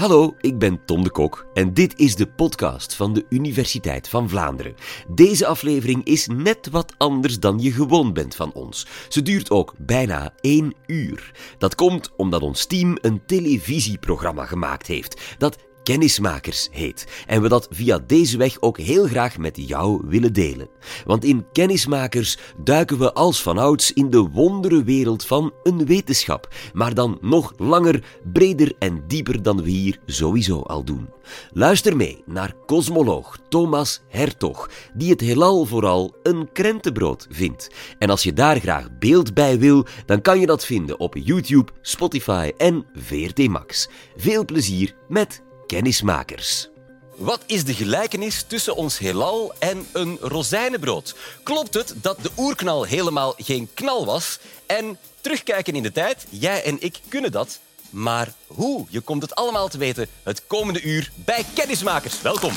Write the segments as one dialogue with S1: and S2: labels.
S1: Hallo, ik ben Tom de Kok en dit is de podcast van de Universiteit van Vlaanderen. Deze aflevering is net wat anders dan je gewoon bent van ons. Ze duurt ook bijna één uur. Dat komt omdat ons team een televisieprogramma gemaakt heeft dat Kennismakers heet en we dat via deze weg ook heel graag met jou willen delen. Want in Kennismakers duiken we als vanouds in de wondere wereld van een wetenschap, maar dan nog langer, breder en dieper dan we hier sowieso al doen. Luister mee naar cosmoloog Thomas Hertog, die het heelal vooral een krentenbrood vindt. En als je daar graag beeld bij wil, dan kan je dat vinden op YouTube, Spotify en VRT Max. Veel plezier met kennismakers. Wat is de gelijkenis tussen ons heelal en een rozijnenbrood? Klopt het dat de oerknal helemaal geen knal was? En terugkijken in de tijd, jij en ik kunnen dat. Maar hoe? Je komt het allemaal te weten het komende uur bij Kennismakers. Welkom.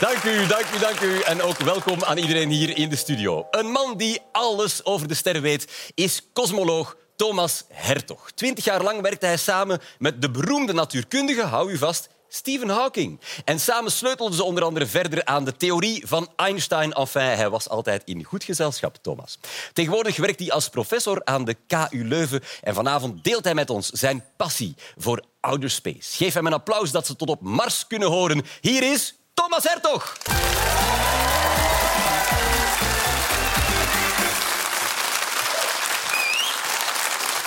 S1: Dank u, dank u, dank u. En ook welkom aan iedereen hier in de studio. Een man die alles over de sterren weet, is cosmoloog Thomas Hertog. Twintig jaar lang werkte hij samen met de beroemde natuurkundige, hou u vast, Stephen Hawking. En samen sleutelden ze onder andere verder aan de theorie van Einstein. Enfin, hij was altijd in goed gezelschap, Thomas. Tegenwoordig werkt hij als professor aan de KU Leuven en vanavond deelt hij met ons zijn passie voor outer space. Geef hem een applaus dat ze tot op Mars kunnen horen. Hier is Thomas Hertog.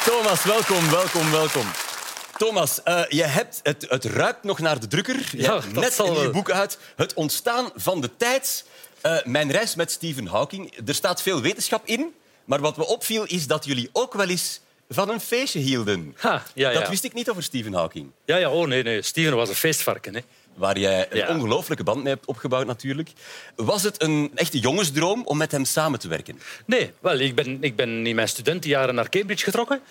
S1: Thomas, welkom, welkom, welkom. Thomas, uh, je hebt, het, het ruikt nog naar de drukker. Je
S2: Ja,
S1: hebt net een nieuw
S2: wel.
S1: boek uit. Het ontstaan van de tijd. Uh, mijn reis met Stephen Hawking. Er staat veel wetenschap in. Maar wat me opviel is dat jullie ook wel eens van een feestje hielden.
S2: Ha, ja, ja.
S1: Dat wist ik niet over Stephen Hawking.
S2: Ja, ja, oh nee, nee. Steven was een feestvarken. Hè.
S1: Waar jij een
S2: Ja.
S1: ongelooflijke band mee hebt opgebouwd natuurlijk. Was het een echte jongensdroom om met hem samen te werken?
S2: Nee, wel, ik ben, ik ben in mijn studentenjaren naar Cambridge getrokken.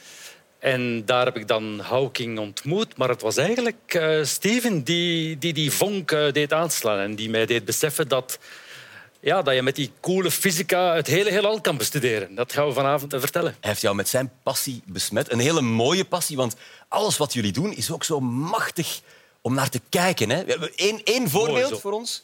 S2: En daar heb ik dan Hawking ontmoet. Maar het was eigenlijk eh, Steven die, die die vonk eh, deed aanslaan. En die mij deed beseffen dat, ja, dat je met die coole fysica het hele heelal kan bestuderen. Dat gaan we vanavond vertellen.
S1: Hij heeft jou met zijn passie besmet. Een hele mooie passie, want alles wat jullie doen is ook zo machtig om naar te kijken. Hè? Één, één voorbeeld voor ons.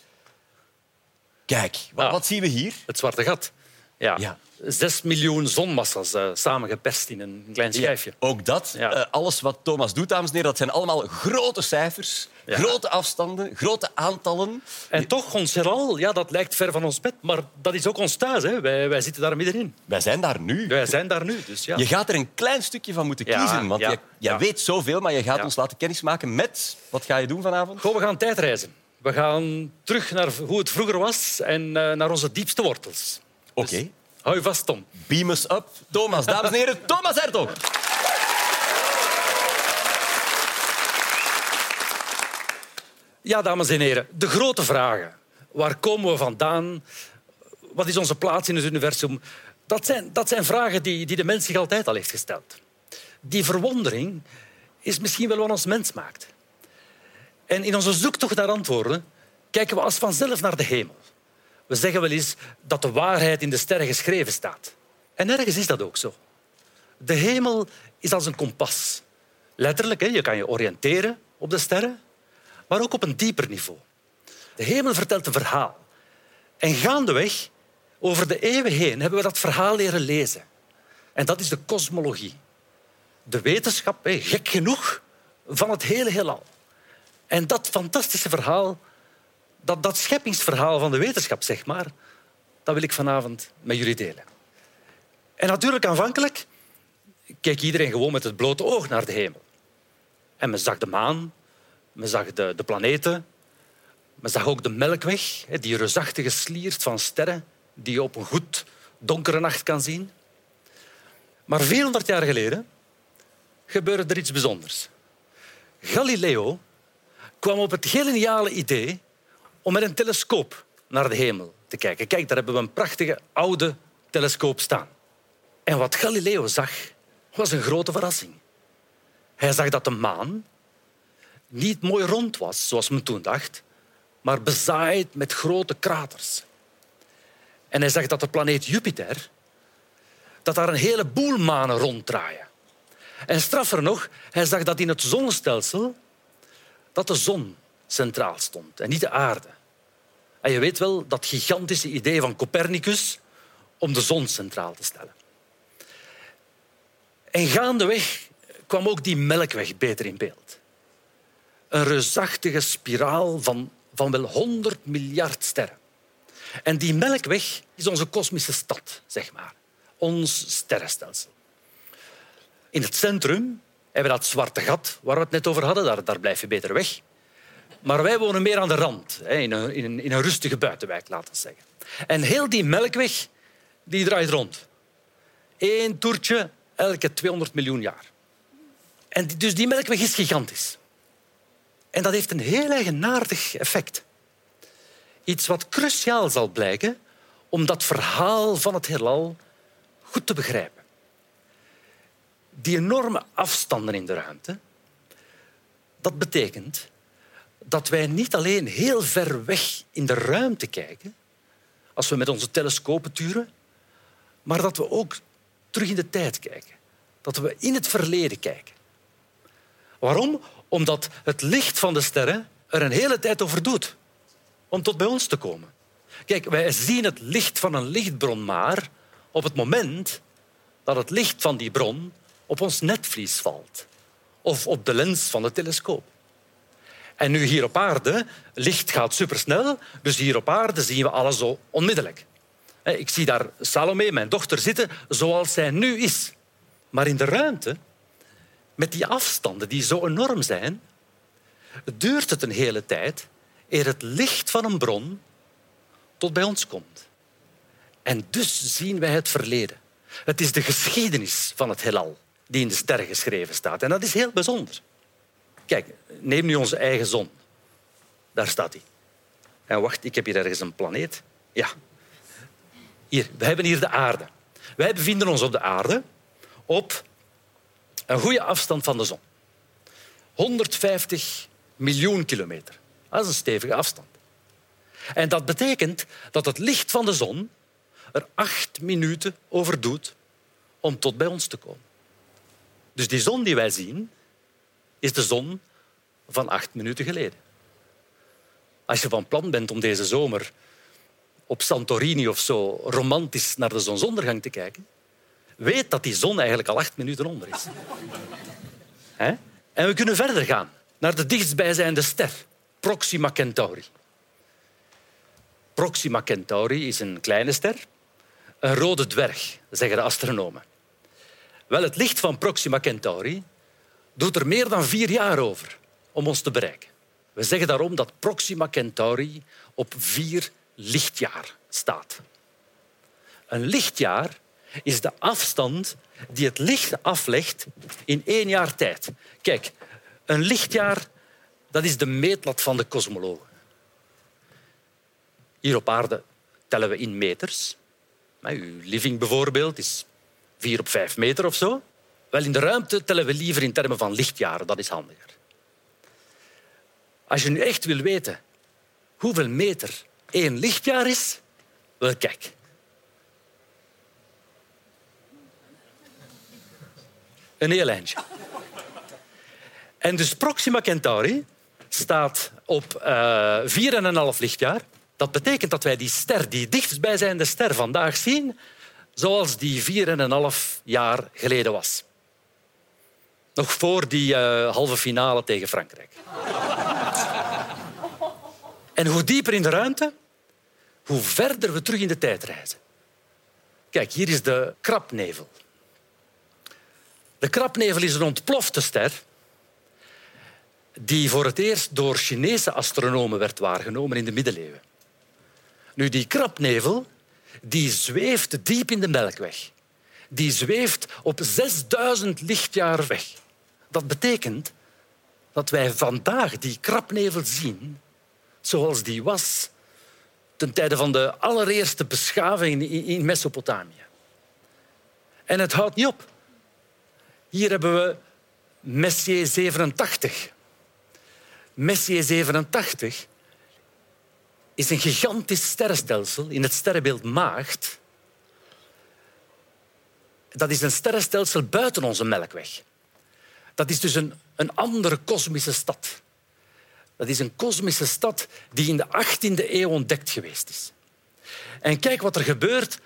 S1: Kijk, wat, wat zien we hier?
S2: Het zwarte gat. Ja.
S1: Ja.
S2: Zes miljoen zonmassa's eh, samengeperst in een klein schijfje.
S1: Ook dat.
S2: Ja.
S1: Eh, alles wat Thomas doet, dames en heren, dat zijn allemaal grote cijfers,
S2: Ja.
S1: grote afstanden, grote aantallen.
S2: En toch, ons heelal, ja, dat lijkt ver van ons bed, maar dat is ook ons thuis. Hè. Wij, wij zitten daar middenin.
S1: Wij zijn daar nu.
S2: Wij zijn daar nu, dus ja.
S1: Je gaat er een klein stukje van moeten kiezen. Want je, jij weet zoveel, maar je gaat ons laten kennismaken met... Wat ga je doen vanavond?
S2: Goh, we gaan tijdreizen. We gaan terug naar hoe het vroeger was en eh, naar onze diepste wortels.
S1: Oké.
S2: Dus hou je vast, Tom.
S1: Beam us up. Thomas, dames en heren, Thomas Hertog.
S2: Ja, dames en heren, de grote vragen. Waar komen we vandaan? Wat is onze plaats in het universum? Dat zijn, dat zijn vragen die, die de mens zich altijd al heeft gesteld. Die verwondering is misschien wel wat ons mens maakt. En in onze zoektocht naar antwoorden kijken we als vanzelf naar de hemel. We zeggen wel eens dat de waarheid in de sterren geschreven staat. En ergens is dat ook zo. De hemel is als een kompas. Letterlijk, je kan je oriënteren op de sterren, maar ook op een dieper niveau. De hemel vertelt een verhaal. En gaandeweg, over de eeuwen heen, hebben we dat verhaal leren lezen. En dat is de kosmologie. De wetenschap, gek genoeg, van het hele heelal. En dat fantastische verhaal, dat, dat scheppingsverhaal van de wetenschap, zeg maar, dat wil ik vanavond met jullie delen. En natuurlijk, aanvankelijk keek iedereen gewoon met het blote oog naar de hemel. En men zag de maan, men zag de, de planeten, men zag ook de melkweg, die reusachtige sliert van sterren die je op een goed donkere nacht kan zien. Maar 400 jaar geleden gebeurde er iets bijzonders. Galileo kwam op het geniale idee om met een telescoop naar de hemel te kijken. Kijk, daar hebben we een prachtige oude telescoop staan. En wat Galileo zag, was een grote verrassing. Hij zag dat de maan niet mooi rond was, zoals men toen dacht, maar bezaaid met grote kraters. En hij zag dat de planeet Jupiter, dat daar een heleboel manen ronddraaien. En straffer nog, hij zag dat in het zonnestelsel dat de zon centraal stond en niet de aarde. En je weet wel dat gigantische idee van Copernicus om de zon centraal te stellen. En gaandeweg kwam ook die melkweg beter in beeld. Een reusachtige spiraal van, van wel 100 miljard sterren. En die melkweg is onze kosmische stad, zeg maar. Ons sterrenstelsel. In het centrum hebben we dat zwarte gat waar we het net over hadden. Daar, daar blijf je beter weg. Maar wij wonen meer aan de rand, in een, in in een rustige buitenwijk, laten we zeggen. En heel die melkweg die draait rond. Eén toertje elke 200 miljoen jaar. En dus die melkweg is gigantisch. En dat heeft een heel eigenaardig effect. Iets wat cruciaal zal blijken om dat verhaal van het heelal goed te begrijpen. Die enorme afstanden in de ruimte, dat betekent dat wij niet alleen heel ver weg in de ruimte kijken, als we met onze telescopen turen, maar dat we ook terug in de tijd kijken. Dat we in het verleden kijken. Waarom? Omdat het licht van de sterren er een hele tijd over doet om tot bij ons te komen. Kijk, wij zien het licht van een lichtbron maar op het moment dat het licht van die bron op ons netvlies valt of op de lens van de telescoop. En nu hier op aarde, licht gaat supersnel, dus hier op aarde zien we alles zo onmiddellijk. Ik zie daar Salome, mijn dochter, zitten zoals zij nu is. Maar in de ruimte, met die afstanden die zo enorm zijn, duurt het een hele tijd eer het licht van een bron tot bij ons komt. En dus zien wij het verleden. Het is de geschiedenis van het heelal die in de sterren geschreven staat. En dat is heel bijzonder. Kijk, neem nu onze eigen zon. Daar staat hij. En wacht, ik heb hier ergens een planeet. Ja. Hier, we hebben hier de aarde. Wij bevinden ons op de aarde op een goede afstand van de zon. 150 miljoen kilometer. Dat is een stevige afstand. En dat betekent dat het licht van de zon er acht minuten over doet om tot bij ons te komen. Dus die zon die wij zien, is de zon van acht minuten geleden. Als je van plan bent om deze zomer op Santorini of zo romantisch naar de zonsondergang te kijken, weet dat die zon eigenlijk al acht minuten onder is. En we kunnen verder gaan naar de dichtstbijzijnde ster, Proxima Centauri. Proxima Centauri is een kleine ster, een rode dwerg, zeggen de astronomen. Wel, het licht van Proxima Centauri doet er meer dan vier jaar over om ons te bereiken. We zeggen daarom dat Proxima Centauri op vier lichtjaar staat. Een lichtjaar is de afstand die het licht aflegt in één jaar tijd. Kijk, een lichtjaar dat is de meetlat van de kosmologen. Hier op aarde tellen we in meters. Uw living bijvoorbeeld is vier op vijf meter of zo. Wel, in de ruimte tellen we liever in termen van lichtjaren. Dat is handiger. Als je nu echt wil weten hoeveel meter één lichtjaar is, wel kijk. Een heel eindje. En dus Proxima Centauri staat op uh, 4,5 lichtjaar. Dat betekent dat wij die ster, die dichtstbijzijnde ster, vandaag zien zoals die 4,5 jaar geleden was. Nog voor die uh, halve finale tegen Frankrijk. en hoe dieper in de ruimte, hoe verder we terug in de tijd reizen. Kijk, hier is de krapnevel. De krapnevel is een ontplofte ster die voor het eerst door Chinese astronomen werd waargenomen in de middeleeuwen. Nu, die krapnevel die zweeft diep in de Melkweg. Die zweeft op 6000 lichtjaar weg. Dat betekent dat wij vandaag die krapnevel zien zoals die was ten tijde van de allereerste beschaving in Mesopotamië. En het houdt niet op. Hier hebben we Messier 87. Messier 87 is een gigantisch sterrenstelsel in het sterrenbeeld Maagd. Dat is een sterrenstelsel buiten onze Melkweg. Dat is dus een, een andere kosmische stad. Dat is een kosmische stad die in de 18e eeuw ontdekt geweest is. En kijk wat er gebeurt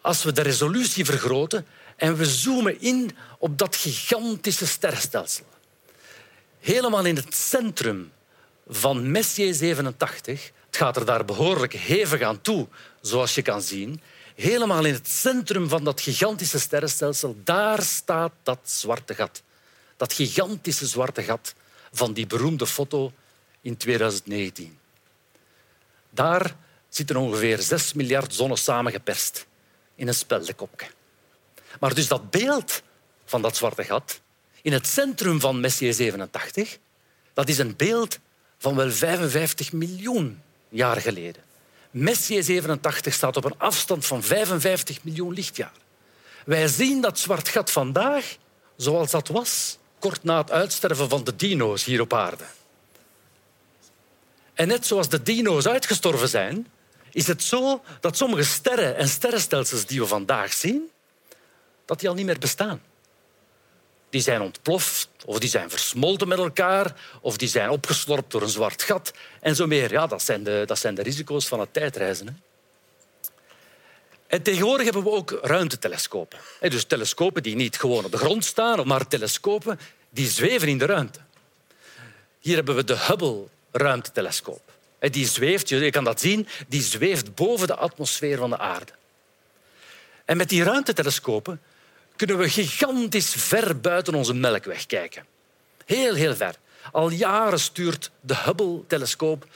S2: als we de resolutie vergroten en we zoomen in op dat gigantische sterrenstelsel. Helemaal in het centrum van Messier 87, het gaat er daar behoorlijk hevig aan toe, zoals je kan zien, helemaal in het centrum van dat gigantische sterrenstelsel, daar staat dat zwarte gat. Dat gigantische zwarte gat van die beroemde foto in 2019. Daar zitten ongeveer 6 miljard zonnen samengeperst in een speldenkopje. Maar dus dat beeld van dat zwarte gat in het centrum van Messier 87, dat is een beeld van wel 55 miljoen jaar geleden. Messier 87 staat op een afstand van 55 miljoen lichtjaar. Wij zien dat zwart gat vandaag zoals dat was, kort na het uitsterven van de dino's hier op aarde. En net zoals de dino's uitgestorven zijn, is het zo dat sommige sterren en sterrenstelsels die we vandaag zien, dat die al niet meer bestaan. Die zijn ontploft, of die zijn versmolten met elkaar, of die zijn opgeslorpt door een zwart gat en zo meer. Ja, dat zijn de, dat zijn de risico's van het tijdreizen. En tegenwoordig hebben we ook ruimtetelescopen. Dus telescopen die niet gewoon op de grond staan, maar telescopen die zweven in de ruimte. Hier hebben we de Hubble-ruimtetelescoop. Die zweeft, je kan dat zien, die zweeft boven de atmosfeer van de aarde. En met die ruimtetelescopen kunnen we gigantisch ver buiten onze melkweg kijken. Heel, heel ver. Al jaren stuurt de Hubble-telescoop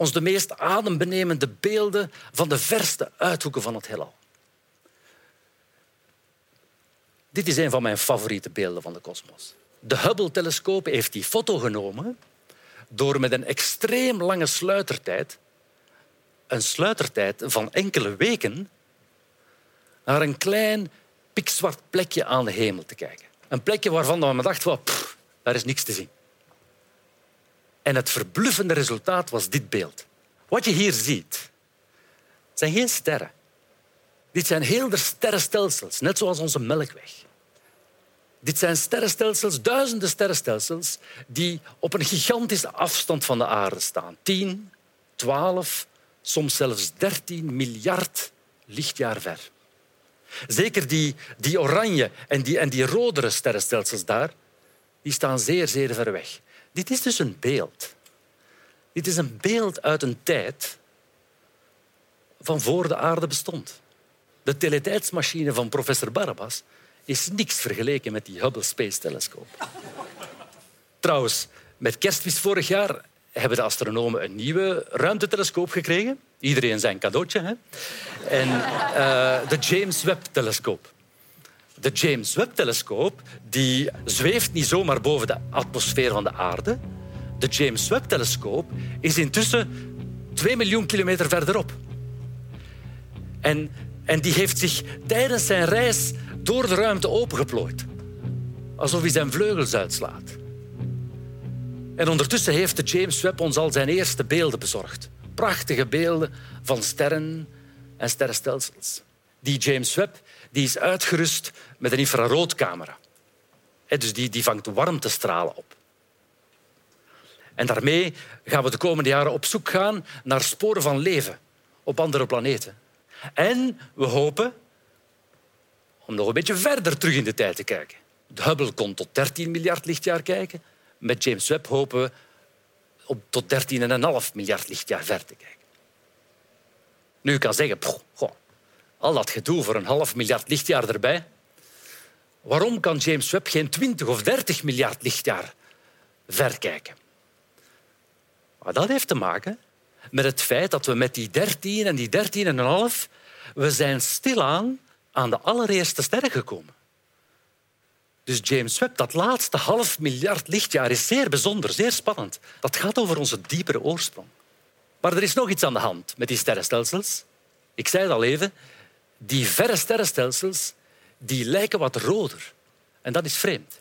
S2: ons de meest adembenemende beelden van de verste uithoeken van het heelal. Dit is een van mijn favoriete beelden van de kosmos. De Hubble-telescoop heeft die foto genomen door met een extreem lange sluitertijd, een sluitertijd van enkele weken, naar een klein pikzwart plekje aan de hemel te kijken. Een plekje waarvan we dachten, daar is niks te zien. En het verbluffende resultaat was dit beeld. Wat je hier ziet, zijn geen sterren. Dit zijn heel de sterrenstelsels, net zoals onze Melkweg. Dit zijn sterrenstelsels, duizenden sterrenstelsels, die op een gigantische afstand van de aarde staan. 10, 12, soms zelfs 13 miljard lichtjaar ver. Zeker die, die oranje en die, en die rodere sterrenstelsels daar, die staan zeer, zeer ver weg. Dit is dus een beeld. Dit is een beeld uit een tijd van voor de aarde bestond. De teletijdsmachine van professor Barabbas is niks vergeleken met die Hubble Space Telescope. Trouwens, met kerstmis vorig jaar hebben de astronomen een nieuwe ruimtetelescoop gekregen. Iedereen zijn cadeautje. Hè? En uh, de James Webb-telescoop. De James Webb-telescoop die zweeft niet zomaar boven de atmosfeer van de aarde. De James Webb-telescoop is intussen 2 miljoen kilometer verderop. En, en die heeft zich tijdens zijn reis door de ruimte opengeplooid. Alsof hij zijn vleugels uitslaat. En ondertussen heeft de James Webb ons al zijn eerste beelden bezorgd. Prachtige beelden van sterren en sterrenstelsels. Die James Webb die is uitgerust met een infraroodcamera. Dus die, die vangt warmtestralen op. En daarmee gaan we de komende jaren op zoek gaan naar sporen van leven op andere planeten. En we hopen om nog een beetje verder terug in de tijd te kijken. De Hubble kon tot 13 miljard lichtjaar kijken. Met James Webb hopen we op tot 13,5 miljard lichtjaar ver te kijken. Nu, kan zeggen, goh, al dat gedoe voor een half miljard lichtjaar erbij. Waarom kan James Webb geen 20 of 30 miljard lichtjaar ver kijken? Maar dat heeft te maken met het feit dat we met die 13 en die 13,5 we zijn stilaan aan de allereerste sterren gekomen. Dus James Webb, dat laatste half miljard lichtjaar, is zeer bijzonder, zeer spannend. Dat gaat over onze diepere oorsprong. Maar er is nog iets aan de hand met die sterrenstelsels. Ik zei het al even, die verre sterrenstelsels die lijken wat roder. En dat is vreemd.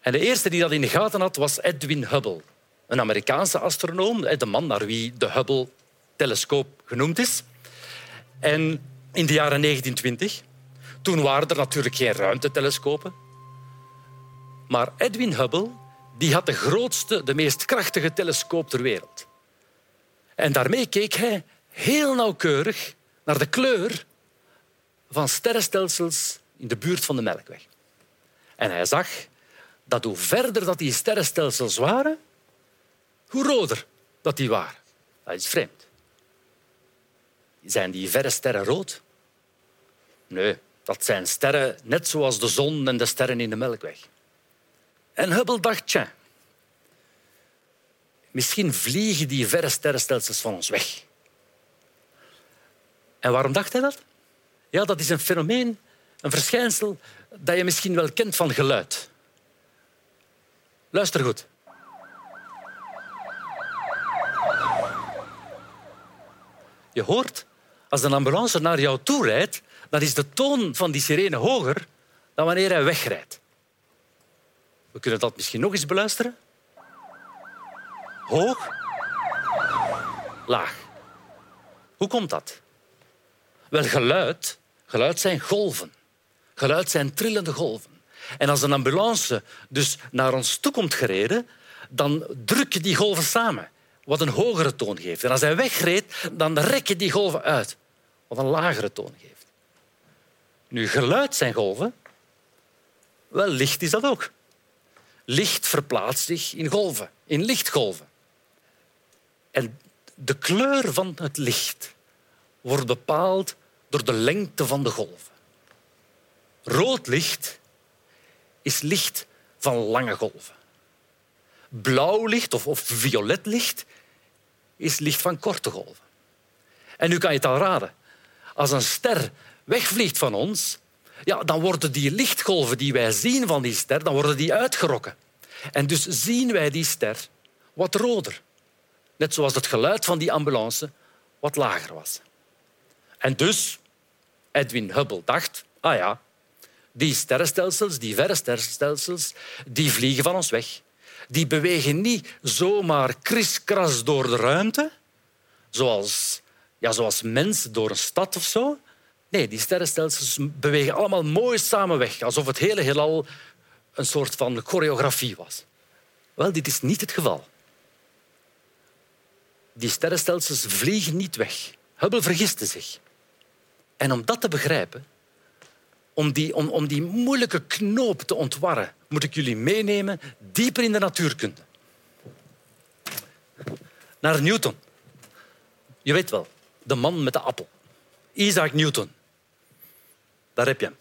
S2: En de eerste die dat in de gaten had, was Edwin Hubble. een Amerikaanse astronoom, de man naar wie de Hubble-telescoop genoemd is. En in de jaren 1920, toen waren er natuurlijk geen ruimtetelescopen. Maar Edwin Hubble die had de grootste, de meest krachtige telescoop ter wereld. En daarmee keek hij heel nauwkeurig naar de kleur van sterrenstelsels in de buurt van de Melkweg. En hij zag dat hoe verder dat die sterrenstelsels waren, hoe roder dat die waren. Dat is vreemd. Zijn die verre sterren rood? Nee, dat zijn sterren net zoals de zon en de sterren in de Melkweg. En Hubble dacht, tja, misschien vliegen die verre sterrenstelsels van ons weg. En waarom dacht hij dat? Ja, dat is een fenomeen, een verschijnsel dat je misschien wel kent van geluid. Luister goed. Je hoort, als een ambulance naar jou toe rijdt, dan is de toon van die sirene hoger dan wanneer hij wegrijdt. We kunnen dat misschien nog eens beluisteren. Hoog, laag. Hoe komt dat? Wel, geluid, geluid zijn golven. Geluid zijn trillende golven. En als een ambulance dus naar ons toe komt gereden, dan druk je die golven samen, wat een hogere toon geeft. En als hij wegreed, dan rek je die golven uit, wat een lagere toon geeft. Nu, geluid zijn golven. Wel, licht is dat ook. Licht verplaatst zich in golven, in lichtgolven. En de kleur van het licht wordt bepaald door de lengte van de golven. Rood licht is licht van lange golven. Blauw licht of, of violet licht is licht van korte golven. En nu kan je het al raden. Als een ster wegvliegt van ons, ja, dan worden die lichtgolven die wij zien van die ster, dan worden die uitgerokken. En dus zien wij die ster wat roder. Net zoals het geluid van die ambulance wat lager was. En dus, Edwin Hubble dacht, ah ja, die sterrenstelsels, die verre sterrenstelsels, die vliegen van ons weg. Die bewegen niet zomaar kriskras door de ruimte, zoals, ja, zoals mensen door een stad of zo. Nee, die sterrenstelsels bewegen allemaal mooi samen weg, alsof het hele heelal een soort van choreografie was. Wel, dit is niet het geval. Die sterrenstelsels vliegen niet weg. Hubble vergiste zich. En om dat te begrijpen, om die, om, om die moeilijke knoop te ontwarren, moet ik jullie meenemen dieper in de natuurkunde. Naar Newton. Je weet wel, de man met de appel. Isaac Newton. Daar heb je hem.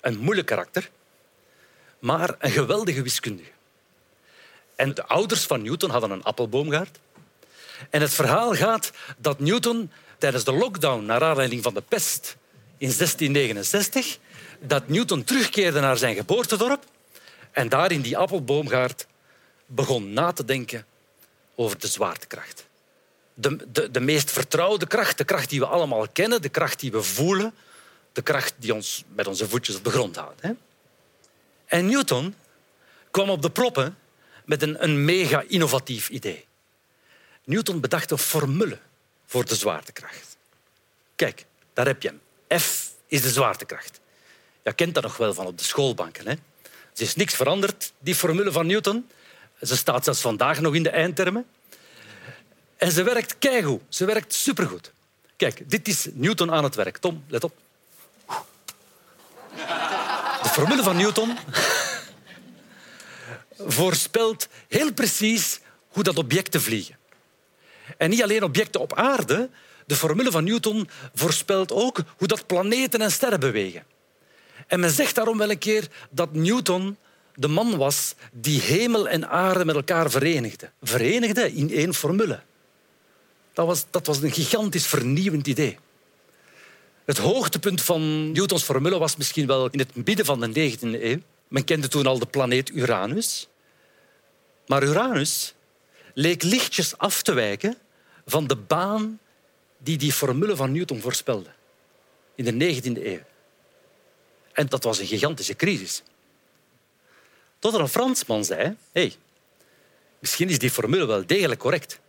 S2: Een moeilijk karakter, maar een geweldige wiskundige. En de ouders van Newton hadden een appelboomgaard. En het verhaal gaat dat Newton tijdens de lockdown naar aanleiding van de pest in 1669 dat Newton terugkeerde naar zijn geboortedorp en daar in die appelboomgaard begon na te denken over de zwaartekracht. De, de, de meest vertrouwde kracht, de kracht die we allemaal kennen, de kracht die we voelen, de kracht die ons met onze voetjes op de grond houdt. Hè? En Newton kwam op de proppen met een, een mega innovatief idee. Newton bedacht een formule voor de zwaartekracht. Kijk, daar heb je hem. F is de zwaartekracht. Je kent dat nog wel van op de schoolbanken. Hè? Er is niks veranderd, die formule van Newton. Ze staat zelfs vandaag nog in de eindtermen. En ze werkt keigoed. Ze werkt supergoed. Kijk, dit is Newton aan het werk. Tom, let op. De formule van Newton voorspelt heel precies hoe dat objecten vliegen. En niet alleen objecten op aarde. De formule van Newton voorspelt ook hoe dat planeten en sterren bewegen. En men zegt daarom wel een keer dat Newton de man was die hemel en aarde met elkaar verenigde. Verenigde in één formule. Dat was, dat was een gigantisch vernieuwend idee. Het hoogtepunt van Newtons formule was misschien wel in het midden van de 19e eeuw. Men kende toen al de planeet Uranus. Maar Uranus leek lichtjes af te wijken van de baan die die formule van Newton voorspelde in de 19e eeuw. En dat was een gigantische crisis. Tot er een Fransman zei, hey, Misschien is die formule wel degelijk correct.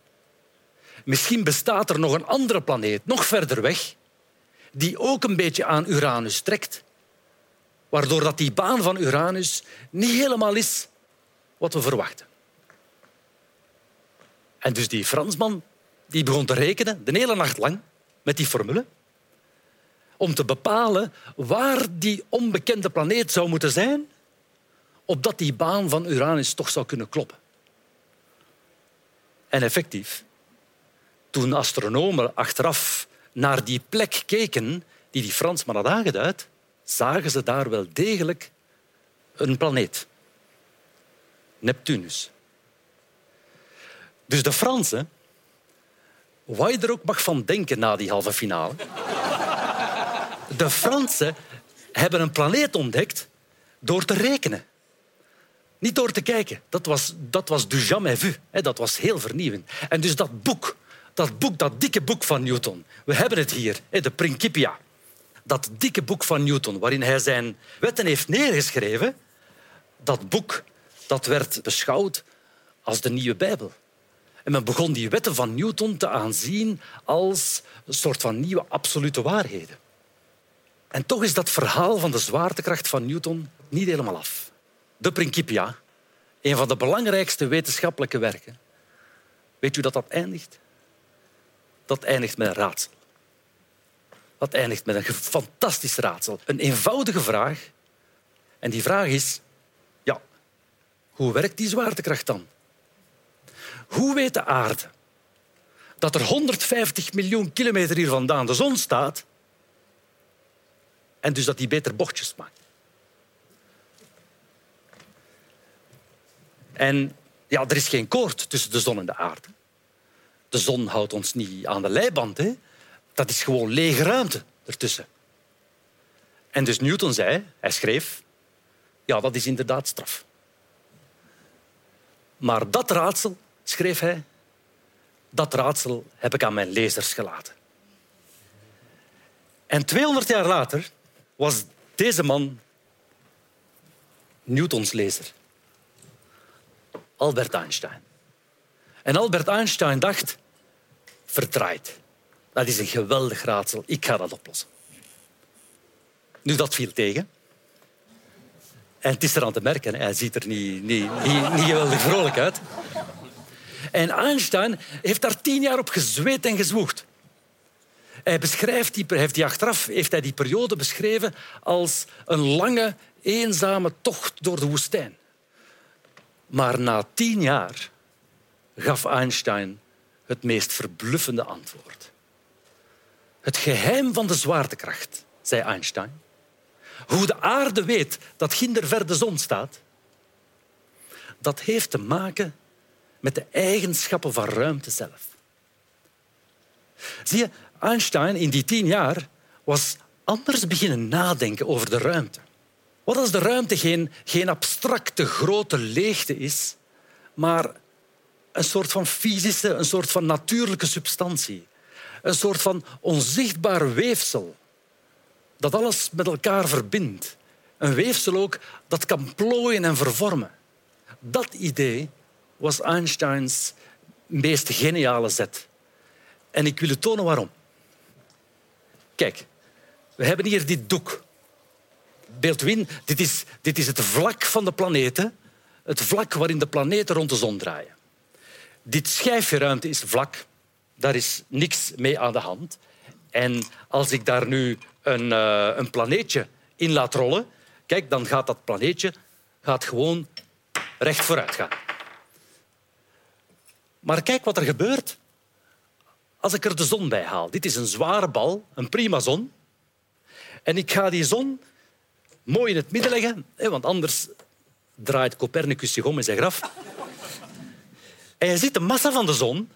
S2: Misschien bestaat er nog een andere planeet, nog verder weg, die ook een beetje aan Uranus trekt, waardoor dat die baan van Uranus niet helemaal is wat we verwachten. En dus die Fransman die begon te rekenen, de hele nacht lang, met die formule, om te bepalen waar die onbekende planeet zou moeten zijn, opdat die baan van Uranus toch zou kunnen kloppen. En effectief, toen astronomen achteraf naar die plek keken die die Fransman had aangeduid, zagen ze daar wel degelijk een planeet. Neptunus. Dus de Fransen, wat je er ook mag van denken na die halve finale, de Fransen hebben een planeet ontdekt door te rekenen. Niet door te kijken. Dat was, dat was du jamais vu. Dat was heel vernieuwend. En dus dat boek, dat boek, dat dikke boek van Newton. We hebben het hier, de Principia. Dat dikke boek van Newton, waarin hij zijn wetten heeft neergeschreven. Dat boek dat werd beschouwd als de nieuwe Bijbel. En men begon die wetten van Newton te aanzien als een soort van nieuwe absolute waarheden. En toch is dat verhaal van de zwaartekracht van Newton niet helemaal af. De Principia, een van de belangrijkste wetenschappelijke werken. Weet u dat dat eindigt? Dat eindigt met een raadsel. Dat eindigt met een fantastisch raadsel. Een eenvoudige vraag. En die vraag is, ja, hoe werkt die zwaartekracht dan? Hoe weet de aarde dat er 150 miljoen kilometer hier vandaan de zon staat en dus dat die beter bochtjes maakt? En ja, er is geen koord tussen de zon en de aarde. De zon houdt ons niet aan de leiband. Hè? Dat is gewoon lege ruimte ertussen. En dus Newton zei, hij schreef, ja, dat is inderdaad straf. Maar dat raadsel, schreef hij, dat raadsel heb ik aan mijn lezers gelaten. En 200 jaar later was deze man Newtons lezer. Albert Einstein. En Albert Einstein dacht, verdraaid. Dat is een geweldig raadsel. Ik ga dat oplossen. Nu, dat viel tegen. En het is er aan te merken, hij ziet er niet, niet, niet, niet geweldig vrolijk uit. En Einstein heeft daar tien jaar op gezweet en gezwoegd. Hij beschrijft die, heeft die achteraf heeft hij die periode beschreven als een lange, eenzame tocht door de woestijn. Maar na tien jaar gaf Einstein het meest verbluffende antwoord. Het geheim van de zwaartekracht, zei Einstein. Hoe de aarde weet dat ginder ver de zon staat, dat heeft te maken met de eigenschappen van ruimte zelf. Zie je, Einstein in die tien jaar was anders beginnen nadenken over de ruimte. Wat als de ruimte geen, geen abstracte grote leegte is, maar een soort van fysische, een soort van natuurlijke substantie. Een soort van onzichtbaar weefsel dat alles met elkaar verbindt. Een weefsel ook dat kan plooien en vervormen. Dat idee was Einsteins meest geniale zet. En ik wil u tonen waarom. Kijk, we hebben hier dit doek. Beeld u in, dit is, dit is het vlak van de planeten. Het vlak waarin de planeten rond de zon draaien. Dit schijfje ruimte is vlak. Daar is niks mee aan de hand. En als ik daar nu een, uh, een planeetje in laat rollen, kijk, dan gaat dat planeetje gaat gewoon recht vooruit gaan. Maar kijk wat er gebeurt als ik er de zon bij haal. Dit is een zware bal, een prima zon. En ik ga die zon mooi in het midden leggen, want anders draait Copernicus zich om in zijn graf. En je ziet de massa van de zon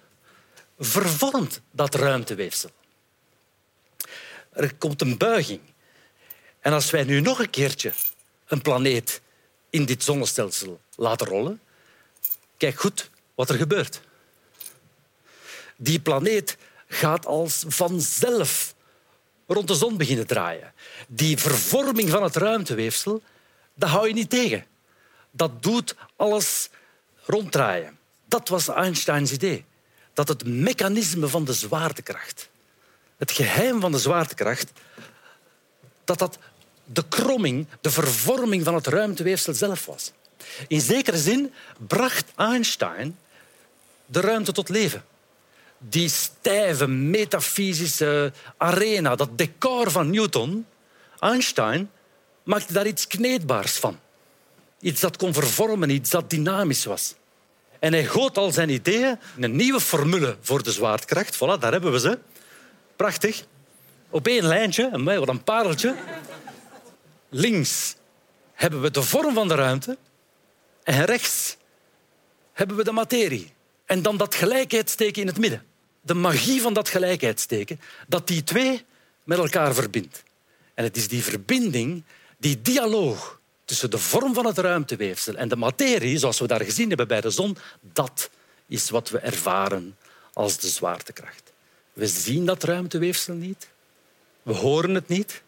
S2: vervormt dat ruimteweefsel. Er komt een buiging. En als wij nu nog een keertje een planeet in dit zonnestelsel laten rollen, kijk goed wat er gebeurt. Die planeet gaat als vanzelf rond de zon beginnen draaien. Die vervorming van het ruimteweefsel, dat hou je niet tegen. Dat doet alles ronddraaien. Dat was Einsteins idee. Dat het mechanisme van de zwaartekracht, het geheim van de zwaartekracht, dat dat de kromming, de vervorming van het ruimteweefsel zelf was. In zekere zin bracht Einstein de ruimte tot leven. Die stijve metafysische arena, dat decor van Newton, Einstein maakte daar iets kneedbaars van. Iets dat kon vervormen, iets dat dynamisch was. En hij goot al zijn ideeën in een nieuwe formule voor de zwaartekracht. Voilà, daar hebben we ze. Prachtig. Op één lijntje, wat een pareltje. Links hebben we de vorm van de ruimte en rechts hebben we de materie. En dan dat gelijkheidsteken in het midden. De magie van dat gelijkheidsteken, dat die twee met elkaar verbindt. En het is die verbinding, die dialoog tussen de vorm van het ruimteweefsel en de materie, zoals we daar gezien hebben bij de zon, dat is wat we ervaren als de zwaartekracht. We zien dat ruimteweefsel niet, we horen het niet,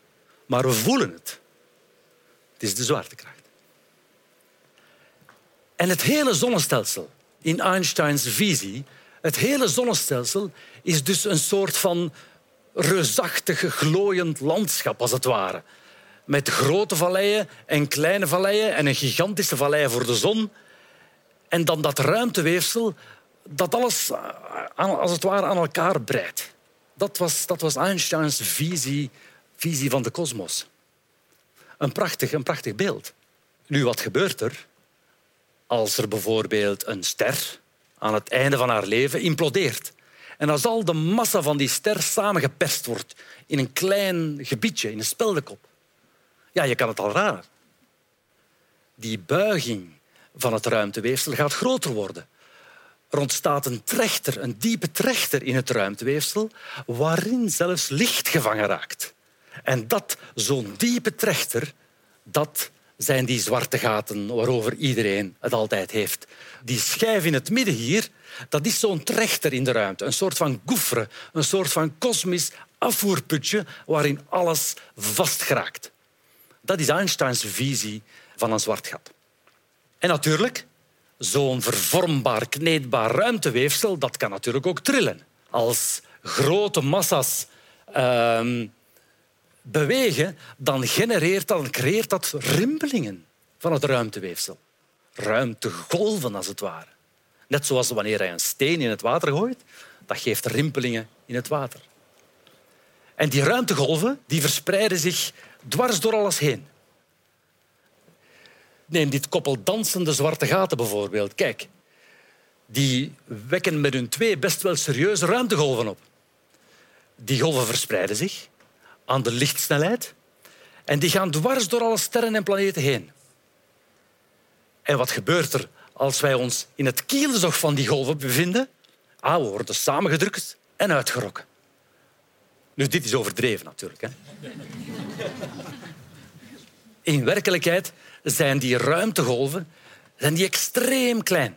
S2: maar we voelen het. Het is de zwaartekracht. En het hele zonnestelsel, in Einsteins visie, het hele zonnestelsel is dus een soort van reusachtig glooiend landschap, als het ware. Met grote valleien en kleine valleien en een gigantische vallei voor de zon. En dan dat ruimteweefsel dat alles als het ware aan elkaar breidt. Dat was, dat was Einsteins visie, visie van de kosmos. Een prachtig, een prachtig beeld. Nu, wat gebeurt er als er bijvoorbeeld een ster aan het einde van haar leven implodeert? En als al de massa van die ster samengeperst wordt in een klein gebiedje, in een speldenkop. Ja, je kan het al raden. Die buiging van het ruimteweefsel gaat groter worden. Er ontstaat een trechter, een diepe trechter in het ruimteweefsel, waarin zelfs licht gevangen raakt. En dat, zo'n diepe trechter, dat zijn die zwarte gaten waarover iedereen het altijd heeft. Die schijf in het midden hier, dat is zo'n trechter in de ruimte. Een soort van gouffre, een soort van kosmisch afvoerputje waarin alles vastgeraakt. Dat is Einsteins visie van een zwart gat. En natuurlijk, zo'n vervormbaar, kneedbaar ruimteweefsel, dat kan natuurlijk ook trillen. Als grote massa's ehm, bewegen, dan genereert dat, dan creëert dat rimpelingen van het ruimteweefsel. Ruimtegolven, als het ware. Net zoals wanneer je een steen in het water gooit, dat geeft rimpelingen in het water. En die ruimtegolven die verspreiden zich dwars door alles heen. Neem dit koppel dansende zwarte gaten bijvoorbeeld. Kijk, die wekken met hun twee best wel serieuze ruimtegolven op. Die golven verspreiden zich aan de lichtsnelheid en die gaan dwars door alle sterren en planeten heen. En wat gebeurt er als wij ons in het kielzog van die golven bevinden? Ah, we worden samengedrukt en uitgerokken. Nu, dit is overdreven natuurlijk. Hè? In werkelijkheid zijn die ruimtegolven zijn die extreem klein.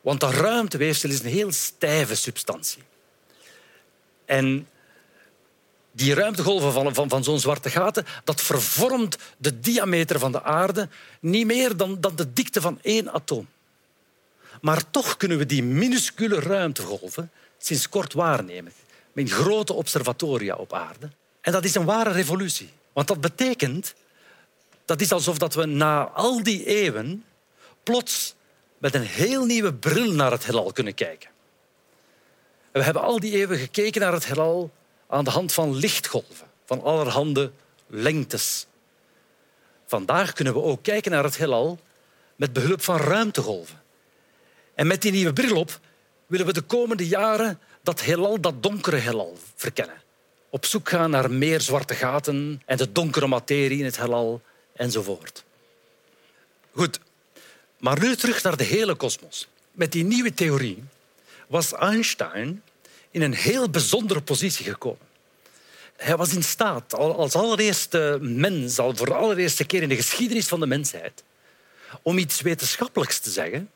S2: Want dat ruimteweefsel is een heel stijve substantie. En die ruimtegolven van, van, van zo'n zwarte gaten, dat vervormt de diameter van de aarde niet meer dan, dan de dikte van één atoom. Maar toch kunnen we die minuscule ruimtegolven sinds kort waarnemen. Met grote observatoria op aarde. En dat is een ware revolutie. Want dat betekent... Dat is alsof dat we na al die eeuwen plots met een heel nieuwe bril naar het heelal kunnen kijken. We hebben al die eeuwen gekeken naar het heelal aan de hand van lichtgolven, van allerhande lengtes. Vandaag kunnen we ook kijken naar het heelal met behulp van ruimtegolven. En met die nieuwe bril op willen we de komende jaren dat heelal, dat donkere heelal, verkennen. Op zoek gaan naar meer zwarte gaten en de donkere materie in het heelal enzovoort. Goed, maar nu terug naar de hele kosmos. Met die nieuwe theorie was Einstein in een heel bijzondere positie gekomen. Hij was in staat, als allereerste mens, al voor de allereerste keer in de geschiedenis van de mensheid, om iets wetenschappelijks te zeggen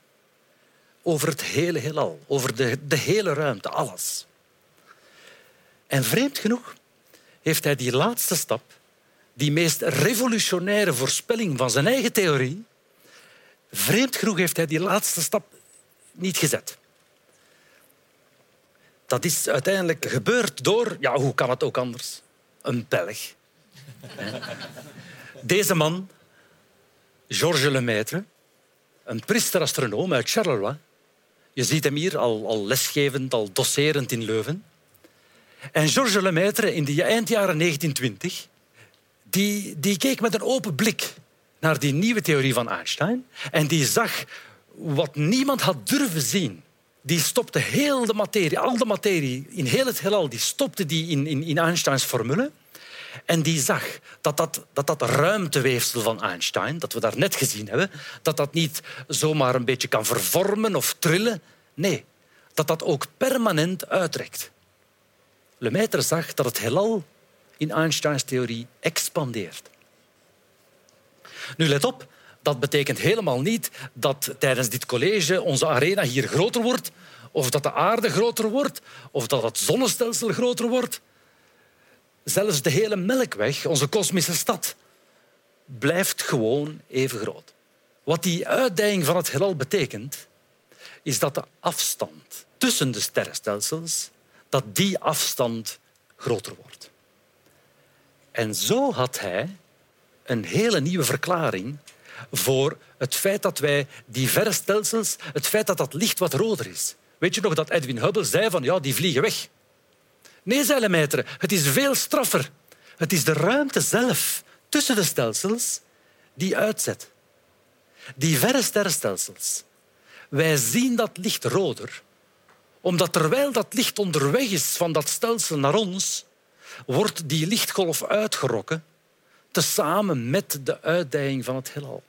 S2: over het hele heelal, over de, de hele ruimte, alles. En vreemd genoeg heeft hij die laatste stap, die meest revolutionaire voorspelling van zijn eigen theorie, vreemd genoeg heeft hij die laatste stap niet gezet. Dat is uiteindelijk gebeurd door, ja, hoe kan het ook anders? Een Belg. Deze man, Georges Lemaitre, een priester-astronoom uit Charleroi. Je ziet hem hier al, al lesgevend, al doserend in Leuven. En Georges Lemaitre in de eind jaren 1920 die, die keek met een open blik naar die nieuwe theorie van Einstein en die zag wat niemand had durven zien. Die stopte heel de materie, al de materie in heel het heelal, die stopte die in, in, in Einsteins formule. En die zag dat dat, dat dat ruimteweefsel van Einstein, dat we daar net gezien hebben, dat dat niet zomaar een beetje kan vervormen of trillen. Nee, dat dat ook permanent uitrekt. Lemaitre zag dat het heelal in Einsteins theorie expandeert. Nu let op, dat betekent helemaal niet dat tijdens dit college onze arena hier groter wordt, of dat de aarde groter wordt, of dat het zonnestelsel groter wordt. Zelfs de hele Melkweg, onze kosmische stad, blijft gewoon even groot. Wat die uitdijing van het heelal betekent, is dat de afstand tussen de sterrenstelsels dat die afstand groter wordt. En zo had hij een hele nieuwe verklaring voor het feit dat wij die verre stelsels, het feit dat dat licht wat roder is. Weet je nog dat Edwin Hubble zei van ja, die vliegen weg. Nee, zei Lemaitre, het is veel straffer. Het is de ruimte zelf tussen de stelsels die uitzet. Die verre sterrenstelsels. Wij zien dat licht roder, omdat terwijl dat licht onderweg is van dat stelsel naar ons, wordt die lichtgolf uitgerokken tezamen met de uitdijing van het heelal.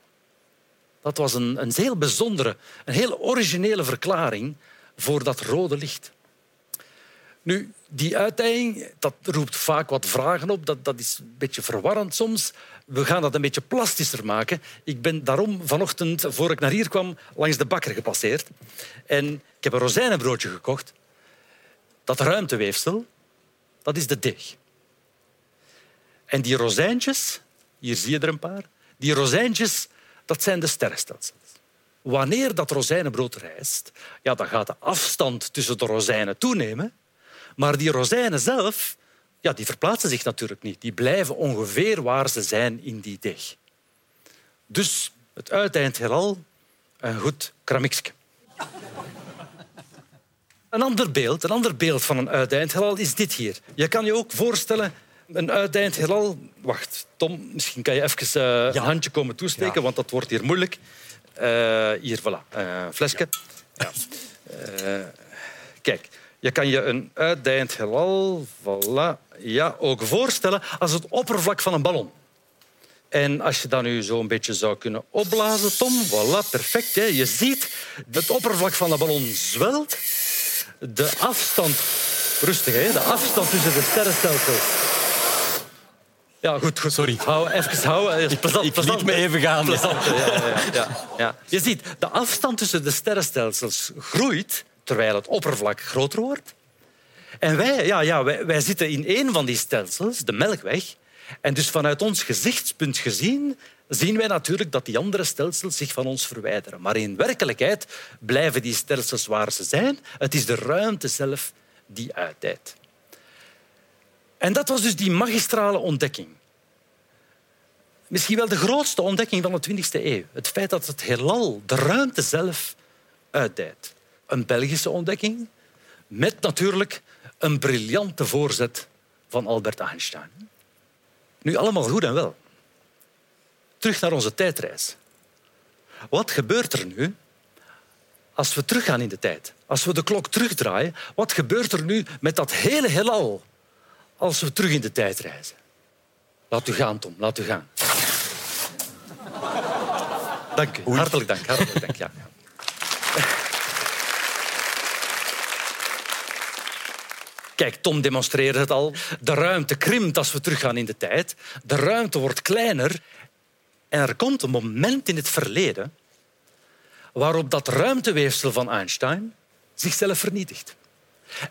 S2: Dat was een, een heel bijzondere, een heel originele verklaring voor dat rode licht. Nu, die uitdijing dat roept vaak wat vragen op. Dat, dat is een beetje verwarrend soms. We gaan dat een beetje plastischer maken. Ik ben daarom vanochtend, voor ik naar hier kwam, langs de bakker gepasseerd. En ik heb een rozijnenbroodje gekocht. Dat ruimteweefsel, dat is de deeg. En die rozijntjes, hier zie je er een paar, die rozijntjes, dat zijn de sterrenstelsels. Wanneer dat rozijnenbrood rijst, ja, dan gaat de afstand tussen de rozijnen toenemen. Maar die rozijnen zelf, ja, die verplaatsen zich natuurlijk niet. Die blijven ongeveer waar ze zijn in die deeg. Dus het uiteind heelal, een goed kramiksje. Een ander beeld, een ander beeld van een uiteind heelal is dit hier. Je kan je ook voorstellen een uiteind heelal... Wacht, Tom, misschien kan je even uh, een handje komen toesteken, want dat wordt hier moeilijk. Uh, hier, voilà, uh, flesje. Ja. kijk, je kan je een uitdijend heelal voilà, ja, ook voorstellen als het oppervlak van een ballon. En als je dat nu zo een beetje zou kunnen opblazen, Tom, voilà, perfect. Hè. Je ziet, het oppervlak van de ballon zwelt. De afstand, rustig, hè, de afstand tussen de sterrenstelsels ja, goed, goed.
S1: Sorry.
S2: Hou, even houden.
S1: Plezant, ik liet me even gaan.
S2: Plezant, ja, ja, ja, ja. Je ziet, de afstand tussen de sterrenstelsels groeit terwijl het oppervlak groter wordt. En wij, ja, ja, wij, wij zitten in één van die stelsels, de Melkweg. En dus vanuit ons gezichtspunt gezien zien wij natuurlijk dat die andere stelsels zich van ons verwijderen. Maar in werkelijkheid blijven die stelsels waar ze zijn. Het is de ruimte zelf die uitdijt. En dat was dus die magistrale ontdekking. Misschien wel de grootste ontdekking van de 20e eeuw. Het feit dat het heelal, de ruimte zelf, uitdijt. Een Belgische ontdekking met natuurlijk een briljante voorzet van Albert Einstein. Nu allemaal goed en wel. Terug naar onze tijdreis. Wat gebeurt er nu als we teruggaan in de tijd? Als we de klok terugdraaien, wat gebeurt er nu met dat hele heelal als we terug in de tijd reizen. Laat u gaan, Tom. Laat u gaan. Dank u. Hartelijk dank. Hartelijk dank. Ja. Kijk, Tom demonstreerde het al. De ruimte krimpt als we teruggaan in de tijd. De ruimte wordt kleiner. En er komt een moment in het verleden waarop dat ruimteweefsel van Einstein zichzelf vernietigt.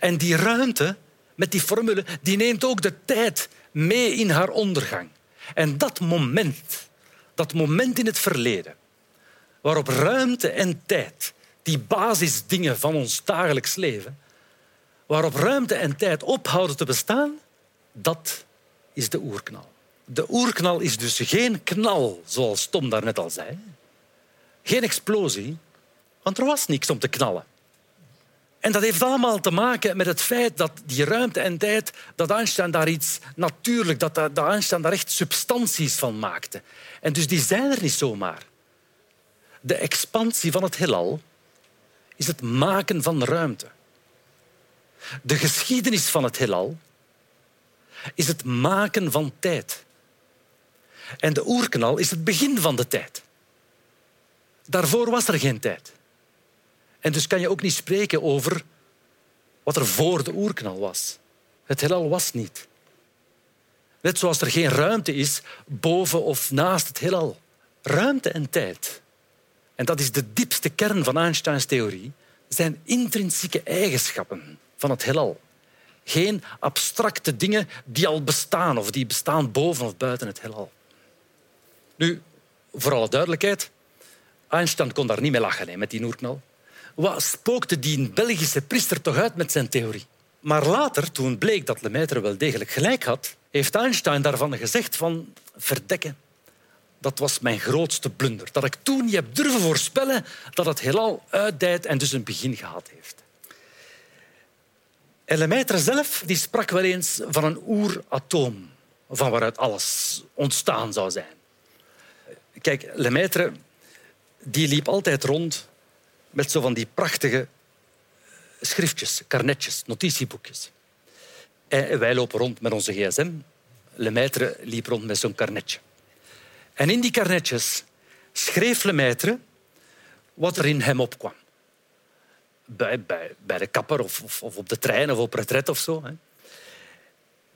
S2: En die ruimte met die formule, die neemt ook de tijd mee in haar ondergang. En dat moment, dat moment in het verleden, waarop ruimte en tijd die basisdingen van ons dagelijks leven, waarop ruimte en tijd ophouden te bestaan, dat is de oerknal. De oerknal is dus geen knal, zoals Tom daarnet al zei. Geen explosie, want er was niks om te knallen. En dat heeft allemaal te maken met het feit dat die ruimte en tijd, dat Einstein daar iets natuurlijk, dat, dat Einstein daar echt substanties van maakte. En dus die zijn er niet zomaar. De expansie van het heelal is het maken van ruimte. De geschiedenis van het heelal is het maken van tijd. En de oerknal is het begin van de tijd. Daarvoor was er geen tijd. En dus kan je ook niet spreken over wat er voor de oerknal was. Het heelal was niet. Net zoals er geen ruimte is boven of naast het heelal. Ruimte en tijd, en dat is de diepste kern van Einsteins theorie, zijn intrinsieke eigenschappen van het heelal. Geen abstracte dingen die al bestaan of die bestaan boven of buiten het heelal. Nu, voor alle duidelijkheid, Einstein kon daar niet mee lachen met die oerknal. Wat spookte die Belgische priester toch uit met zijn theorie? Maar later, toen bleek dat Lemaitre wel degelijk gelijk had, heeft Einstein daarvan gezegd van verdekken. Dat was mijn grootste blunder. Dat ik toen niet heb durven voorspellen dat het heelal uitdijt en dus een begin gehad heeft. En Lemaitre zelf die sprak wel eens van een oeratoom van waaruit alles ontstaan zou zijn. Kijk, Lemaitre die liep altijd rond met zo van die prachtige schriftjes, karnetjes, notitieboekjes. En wij lopen rond met onze gsm. Lemaitre liep rond met zo'n karnetje. En in die karnetjes schreef Lemaitre wat er in hem opkwam. Bij, bij, bij de kapper of, of, op de trein of op retret of zo. Hè.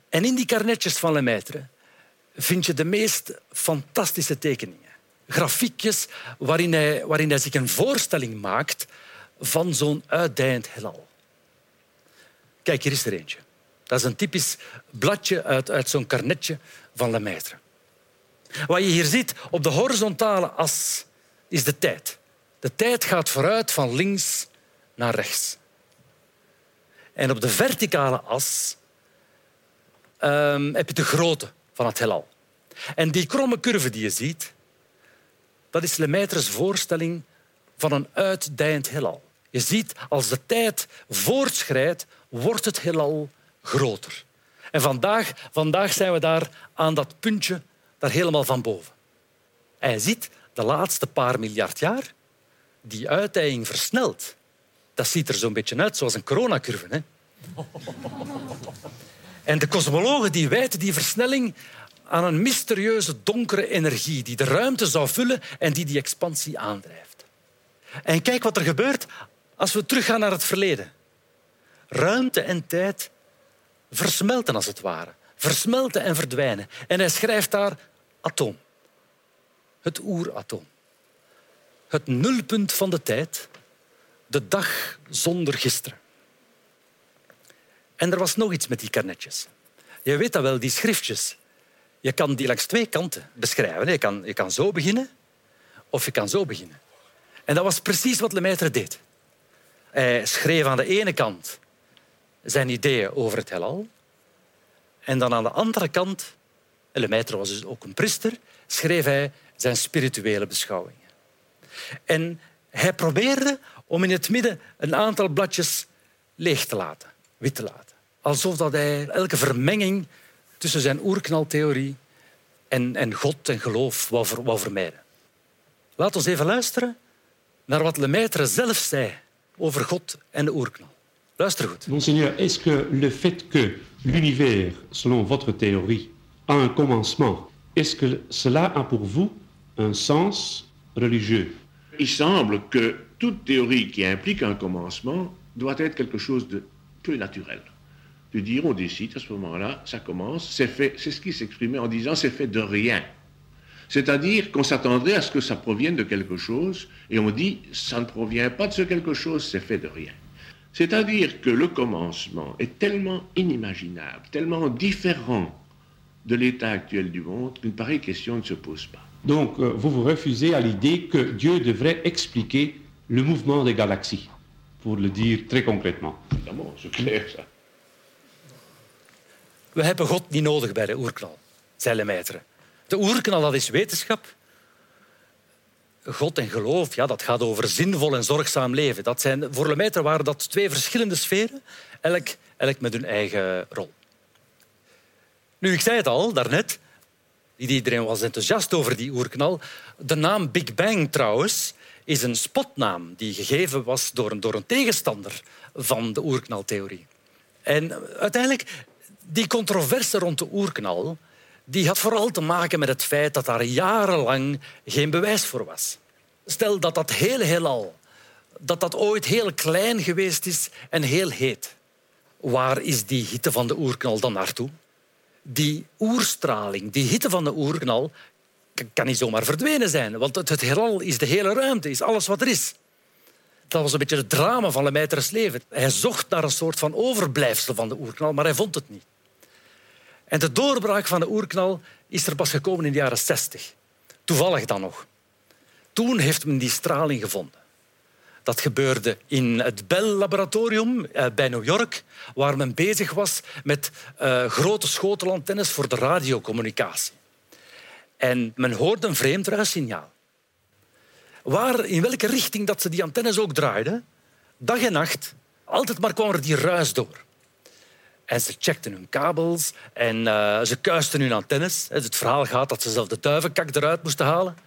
S2: En in die karnetjes van Lemaitre vind je de meest fantastische tekeningen grafiekjes waarin hij, waarin hij zich een voorstelling maakt van zo'n uitdijend heelal. Kijk, hier is er eentje. Dat is een typisch bladje uit, uit zo'n karnetje van Lemaitre. Wat je hier ziet op de horizontale as is de tijd. De tijd gaat vooruit van links naar rechts. En op de verticale as um, heb je de grootte van het heelal. En die kromme curve die je ziet, dat is Lemaitres voorstelling van een uitdijend heelal. Je ziet, als de tijd voortschrijdt, wordt het heelal groter. En vandaag, vandaag zijn we daar aan dat puntje, daar helemaal van boven. En je ziet, de laatste paar miljard jaar, die uitdijing versnelt. Dat ziet er zo'n beetje uit zoals een coronacurve. Hè? En de kosmologen die wijten die versnelling aan een mysterieuze donkere energie die de ruimte zou vullen en die die expansie aandrijft. En kijk wat er gebeurt als we teruggaan naar het verleden. Ruimte en tijd versmelten als het ware. Versmelten en verdwijnen. En hij schrijft daar atoom. Het oeratoom. Het nulpunt van de tijd. De dag zonder gisteren. En er was nog iets met die karnetjes. Je weet dat wel, die schriftjes. Je kan die langs twee kanten beschrijven. Je kan, je kan zo beginnen of je kan zo beginnen. En dat was precies wat Lemaitre deed. Hij schreef aan de ene kant zijn ideeën over het heelal. En dan aan de andere kant, Lemaitre was dus ook een priester, schreef hij zijn spirituele beschouwingen. En hij probeerde om in het midden een aantal bladjes leeg te laten, wit te laten. Alsof dat hij elke vermenging tussen zijn oerknaltheorie en, en God en geloof wou, ver, wou vermijden. Laat ons even luisteren naar wat Lemaitre zelf zei over God en de oerknal. Luister goed.
S3: Monseigneur, est-ce que le fait que l'univers, selon votre théorie, a un commencement, est-ce que cela a pour vous un sens religieux
S4: Il semble que toute théorie qui implique un commencement doit être quelque chose de peu naturel de dire on décide à ce moment-là, ça commence, c'est fait, c'est ce qui s'exprimait en disant c'est fait de rien. C'est-à-dire qu'on s'attendrait à ce que ça provienne de quelque chose, et on dit ça ne provient pas de ce quelque chose, c'est fait de rien. C'est-à-dire que le commencement est tellement inimaginable, tellement différent de l'état actuel du monde qu'une pareille question ne se pose pas.
S3: Donc, euh, vous vous refusez à l'idée que Dieu devrait expliquer le mouvement des galaxies, pour le dire très concrètement.
S4: Évidemment, c'est clair ça.
S2: We hebben God niet nodig bij de oerknal, zei Lemaitre. De oerknal dat is wetenschap. God en geloof, ja, dat gaat over zinvol en zorgzaam leven. Dat zijn, voor Lemaitre waren dat twee verschillende sferen, elk, elk met hun eigen rol. Nu, ik zei het al daarnet, iedereen was enthousiast over die oerknal. De naam Big Bang trouwens is een spotnaam die gegeven was door een, door een tegenstander van de oerknaltheorie. En uiteindelijk, die controverse rond de oerknal die had vooral te maken met het feit dat daar jarenlang geen bewijs voor was. Stel dat dat hele heelal dat dat ooit heel klein geweest is en heel heet. Waar is die hitte van de oerknal dan naartoe? Die oerstraling, die hitte van de oerknal, kan niet zomaar verdwenen zijn. Want het, heelal is de hele ruimte, is alles wat er is. Dat was een beetje het drama van Lemaitres leven. Hij zocht naar een soort van overblijfsel van de oerknal, maar hij vond het niet. En de doorbraak van de oerknal is er pas gekomen in de jaren 60. Toevallig dan nog. Toen heeft men die straling gevonden. Dat gebeurde in het Bell-laboratorium eh, bij New York, waar men bezig was met uh, grote schotelantennes voor de radiocommunicatie. En men hoorde een vreemd ruissignaal. Waar, in welke richting dat ze die antennes ook draaiden, dag en nacht, altijd maar kwam er die ruis door. En ze checkten hun kabels en uh, ze kuisten hun antennes. Het verhaal gaat dat ze zelf de duivenkak eruit moesten halen.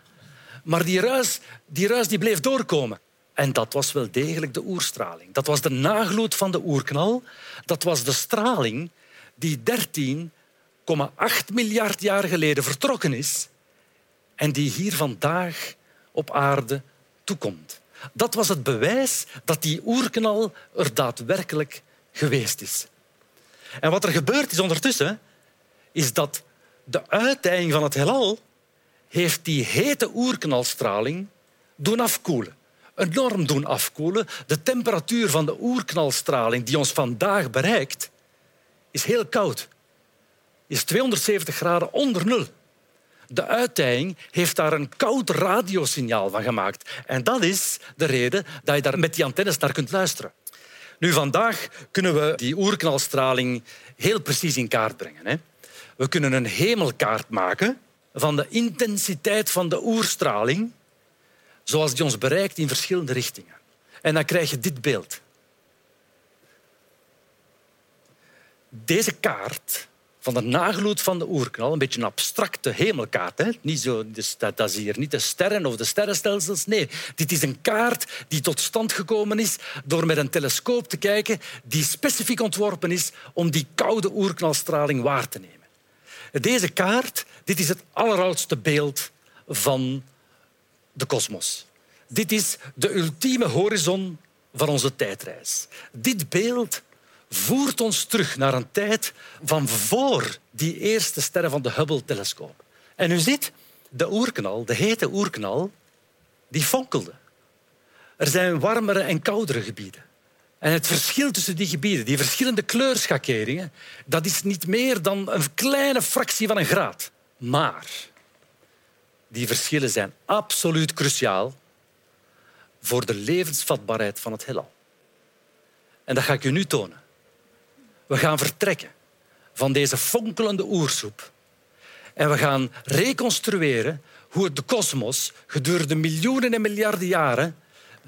S2: Maar die ruis, die ruis die bleef doorkomen. En dat was wel degelijk de oerstraling. Dat was de nagloed van de oerknal. Dat was de straling die 13,8 miljard jaar geleden vertrokken is en die hier vandaag op aarde toekomt. Dat was het bewijs dat die oerknal er daadwerkelijk geweest is. En wat er gebeurd is ondertussen, is dat de uitdijing van het heelal heeft die hete oerknalstraling doen afkoelen. Enorm doen afkoelen. De temperatuur van de oerknalstraling die ons vandaag bereikt, is heel koud. Is 270 graden onder nul. De uitdijing heeft daar een koud radiosignaal van gemaakt. En dat is de reden dat je daar met die antennes naar kunt luisteren. Nu, vandaag kunnen we die oerknalstraling heel precies in kaart brengen. Hè. We kunnen een hemelkaart maken van de intensiteit van de oerstraling zoals die ons bereikt in verschillende richtingen. En dan krijg je dit beeld. Deze kaart van de nagloed van de oerknal, een beetje een abstracte hemelkaart. Hè? Niet zo, dus dat, dat is hier niet de sterren of de sterrenstelsels. Nee, dit is een kaart die tot stand gekomen is door met een telescoop te kijken die specifiek ontworpen is om die koude oerknalstraling waar te nemen. Deze kaart dit is het alleroudste beeld van de kosmos. Dit is de ultieme horizon van onze tijdreis. Dit beeld voert ons terug naar een tijd van voor die eerste sterren van de Hubble-telescoop. En u ziet, de oerknal, de hete oerknal, die fonkelde. Er zijn warmere en koudere gebieden. En het verschil tussen die gebieden, die verschillende kleurschakeringen, dat is niet meer dan een kleine fractie van een graad. Maar die verschillen zijn absoluut cruciaal voor de levensvatbaarheid van het heelal. En dat ga ik u nu tonen. We gaan vertrekken van deze fonkelende oersoep en we gaan reconstrueren hoe de kosmos gedurende miljoenen en miljarden jaren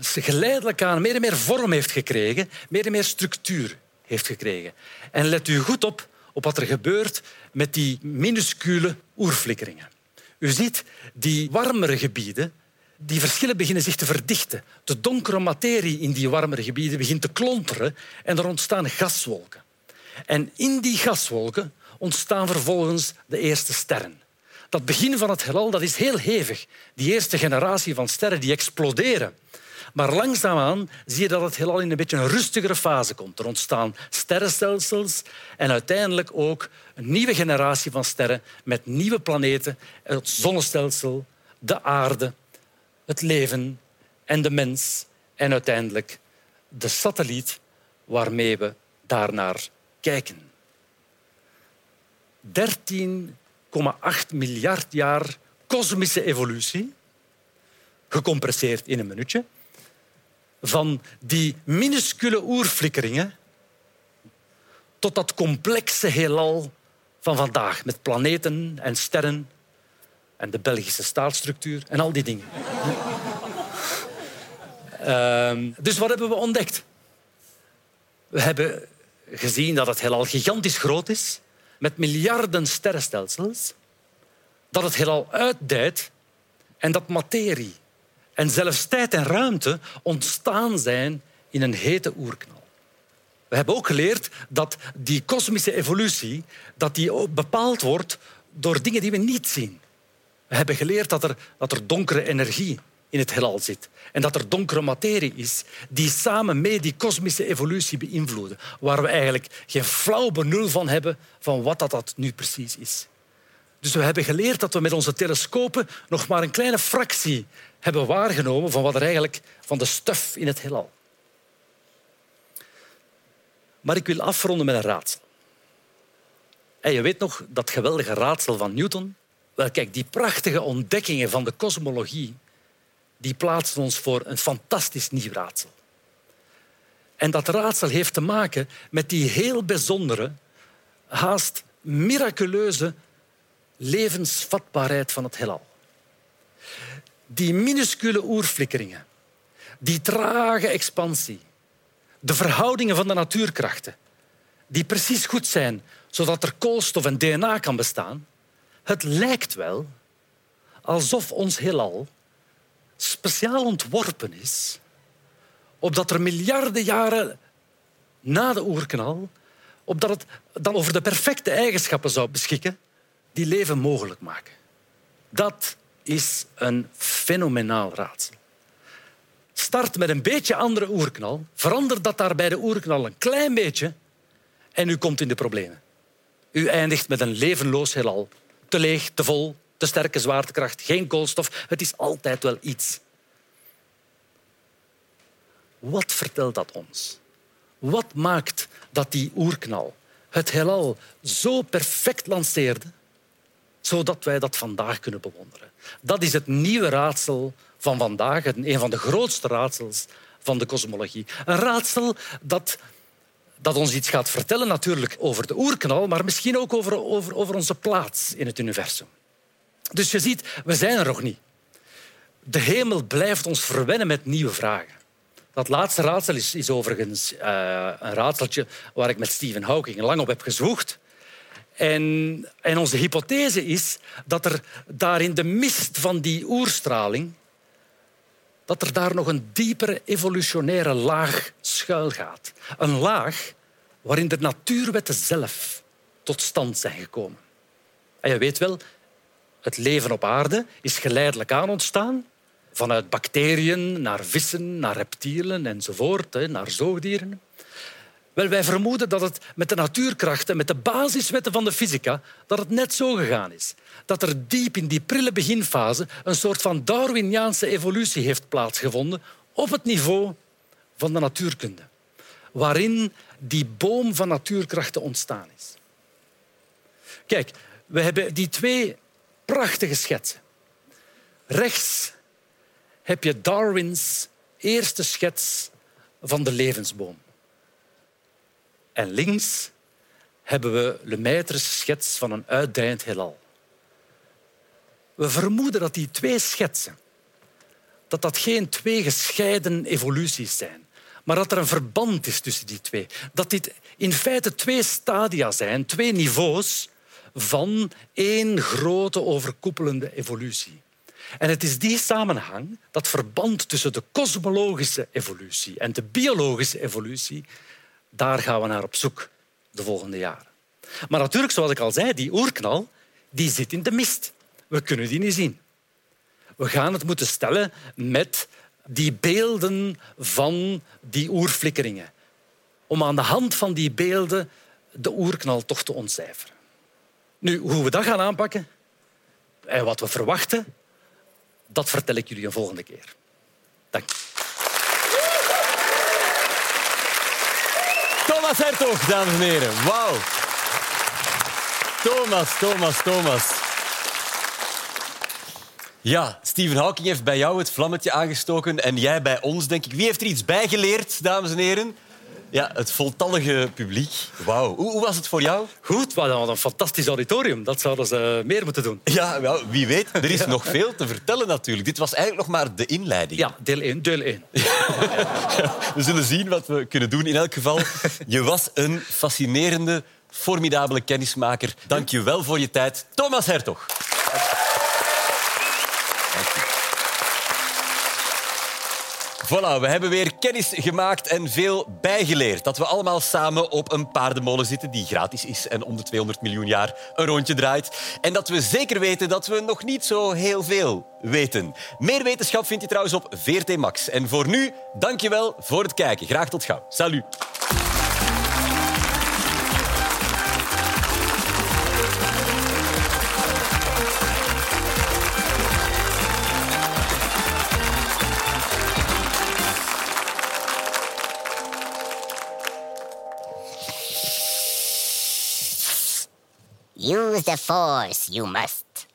S2: geleidelijk aan meer en meer vorm heeft gekregen, meer en meer structuur heeft gekregen. En let u goed op op wat er gebeurt met die minuscule oerflikkeringen. U ziet, die warmere gebieden, die verschillen beginnen zich te verdichten. De donkere materie in die warmere gebieden begint te klonteren en er ontstaan gaswolken. En in die gaswolken ontstaan vervolgens de eerste sterren. Dat begin van het heelal dat is heel hevig. Die eerste generatie van sterren die exploderen. Maar langzaamaan zie je dat het heelal in een beetje een rustigere fase komt. Er ontstaan sterrenstelsels en uiteindelijk ook een nieuwe generatie van sterren met nieuwe planeten, het zonnestelsel, de aarde, het leven en de mens en uiteindelijk de satelliet waarmee we daarnaar kijken. 13,8 miljard jaar kosmische evolutie, gecompresseerd in een minuutje. van die minuscule oerflikkeringen tot dat complexe heelal van vandaag met planeten en sterren en de Belgische staatsstructuur en al die dingen. Ehm, dus wat hebben we ontdekt? We hebben gezien dat het heelal gigantisch groot is, met miljarden sterrenstelsels, dat het heelal uitdijt en dat materie en zelfs tijd en ruimte ontstaan zijn in een hete oerknal. We hebben ook geleerd dat die kosmische evolutie dat die bepaald wordt door dingen die we niet zien. We hebben geleerd dat er, dat er donkere energie in het heelal zit. En dat er donkere materie is die samen mee die kosmische evolutie beïnvloeden. Waar we eigenlijk geen flauw benul van hebben van wat dat, dat nu precies is. Dus we hebben geleerd dat we met onze telescopen nog maar een kleine fractie hebben waargenomen van wat er eigenlijk van de stuf in het heelal. Maar ik wil afronden met een raadsel. En je weet nog dat geweldige raadsel van Newton? Wel, kijk, die prachtige ontdekkingen van de kosmologie die plaatsen ons voor een fantastisch nieuw raadsel. En dat raadsel heeft te maken met die heel bijzondere, haast miraculeuze levensvatbaarheid van het heelal. Die minuscule oerflikkeringen, die trage expansie, de verhoudingen van de natuurkrachten, die precies goed zijn zodat er koolstof en DNA kan bestaan, het lijkt wel alsof ons heelal speciaal ontworpen is, opdat er miljarden jaren na de oerknal, opdat het dan over de perfecte eigenschappen zou beschikken die leven mogelijk maken. Dat is een fenomenaal raadsel. Start met een beetje andere oerknal, verander dat daar bij de oerknal een klein beetje en u komt in de problemen. U eindigt met een levenloos heelal. Te leeg, te vol, te sterke zwaartekracht, geen koolstof. Het is altijd wel iets. Wat vertelt dat ons? Wat maakt dat die oerknal het heelal zo perfect lanceerde, zodat wij dat vandaag kunnen bewonderen? Dat is het nieuwe raadsel van vandaag, een van de grootste raadsels van de kosmologie. Een raadsel dat, dat ons iets gaat vertellen natuurlijk over de oerknal, maar misschien ook over, over, over onze plaats in het universum. Dus je ziet, we zijn er nog niet. De hemel blijft ons verwennen met nieuwe vragen. Dat laatste raadsel is, is overigens uh, een raadseltje waar ik met Stephen Hawking lang op heb gezwoegd. En, en onze hypothese is dat er daar in de mist van die oerstraling dat er daar nog een diepere evolutionaire laag schuilgaat. Een laag waarin de natuurwetten zelf tot stand zijn gekomen. En je weet wel, het leven op aarde is geleidelijk aan ontstaan. Vanuit bacteriën naar vissen, naar reptielen enzovoort, naar zoogdieren. Wel, wij vermoeden dat het met de natuurkrachten, met de basiswetten van de fysica, dat het net zo gegaan is. Dat er diep in die prille beginfase een soort van Darwiniaanse evolutie heeft plaatsgevonden op het niveau van de natuurkunde. Waarin die boom van natuurkrachten ontstaan is. Kijk, we hebben die twee prachtige schetsen. Rechts heb je Darwins eerste schets van de levensboom. En links hebben we Lemaitre's schets van een uitdijend heelal. We vermoeden dat die twee schetsen dat dat geen twee gescheiden evoluties zijn, maar dat er een verband is tussen die twee. Dat dit in feite twee stadia zijn, twee niveaus van één grote overkoepelende evolutie. En het is die samenhang, dat verband tussen de kosmologische evolutie en de biologische evolutie, daar gaan we naar op zoek de volgende jaren. Maar natuurlijk, zoals ik al zei, die oerknal die zit in de mist. We kunnen die niet zien. We gaan het moeten stellen met die beelden van die oerflikkeringen. Om aan de hand van die beelden de oerknal toch te ontcijferen. Nu, hoe we dat gaan aanpakken en wat we verwachten, dat vertel ik jullie een volgende keer. Dank.
S5: Thomas Hertog, dames en heren. Wauw. Thomas, Thomas, Thomas.
S1: Ja, Stephen Hawking heeft bij jou het vlammetje aangestoken en jij bij ons, denk ik. Wie heeft er iets bijgeleerd, dames en heren? Ja, het voltallige publiek. Wauw. Hoe, hoe was het voor jou?
S2: Goed, wat een fantastisch auditorium. Dat zouden ze meer moeten doen.
S1: Ja, wie weet. Er is nog veel te vertellen natuurlijk. Dit was eigenlijk nog maar de inleiding.
S2: Ja, deel 1. Deel 1.
S1: We zullen zien wat we kunnen doen. In elk geval, je was een fascinerende, formidabele kennismaker. Dank je wel voor je tijd, Thomas Hertog. Voilà, we hebben weer kennis gemaakt en veel bijgeleerd. Dat we allemaal samen op een paardenmolen zitten die gratis is en om de 200 miljoen jaar een rondje draait. En dat we zeker weten dat we nog niet zo heel veel weten. Meer wetenschap vind je trouwens op VRT Max. En voor nu, dank je wel voor het kijken. Graag tot gauw. Salut.
S6: use the force, you must.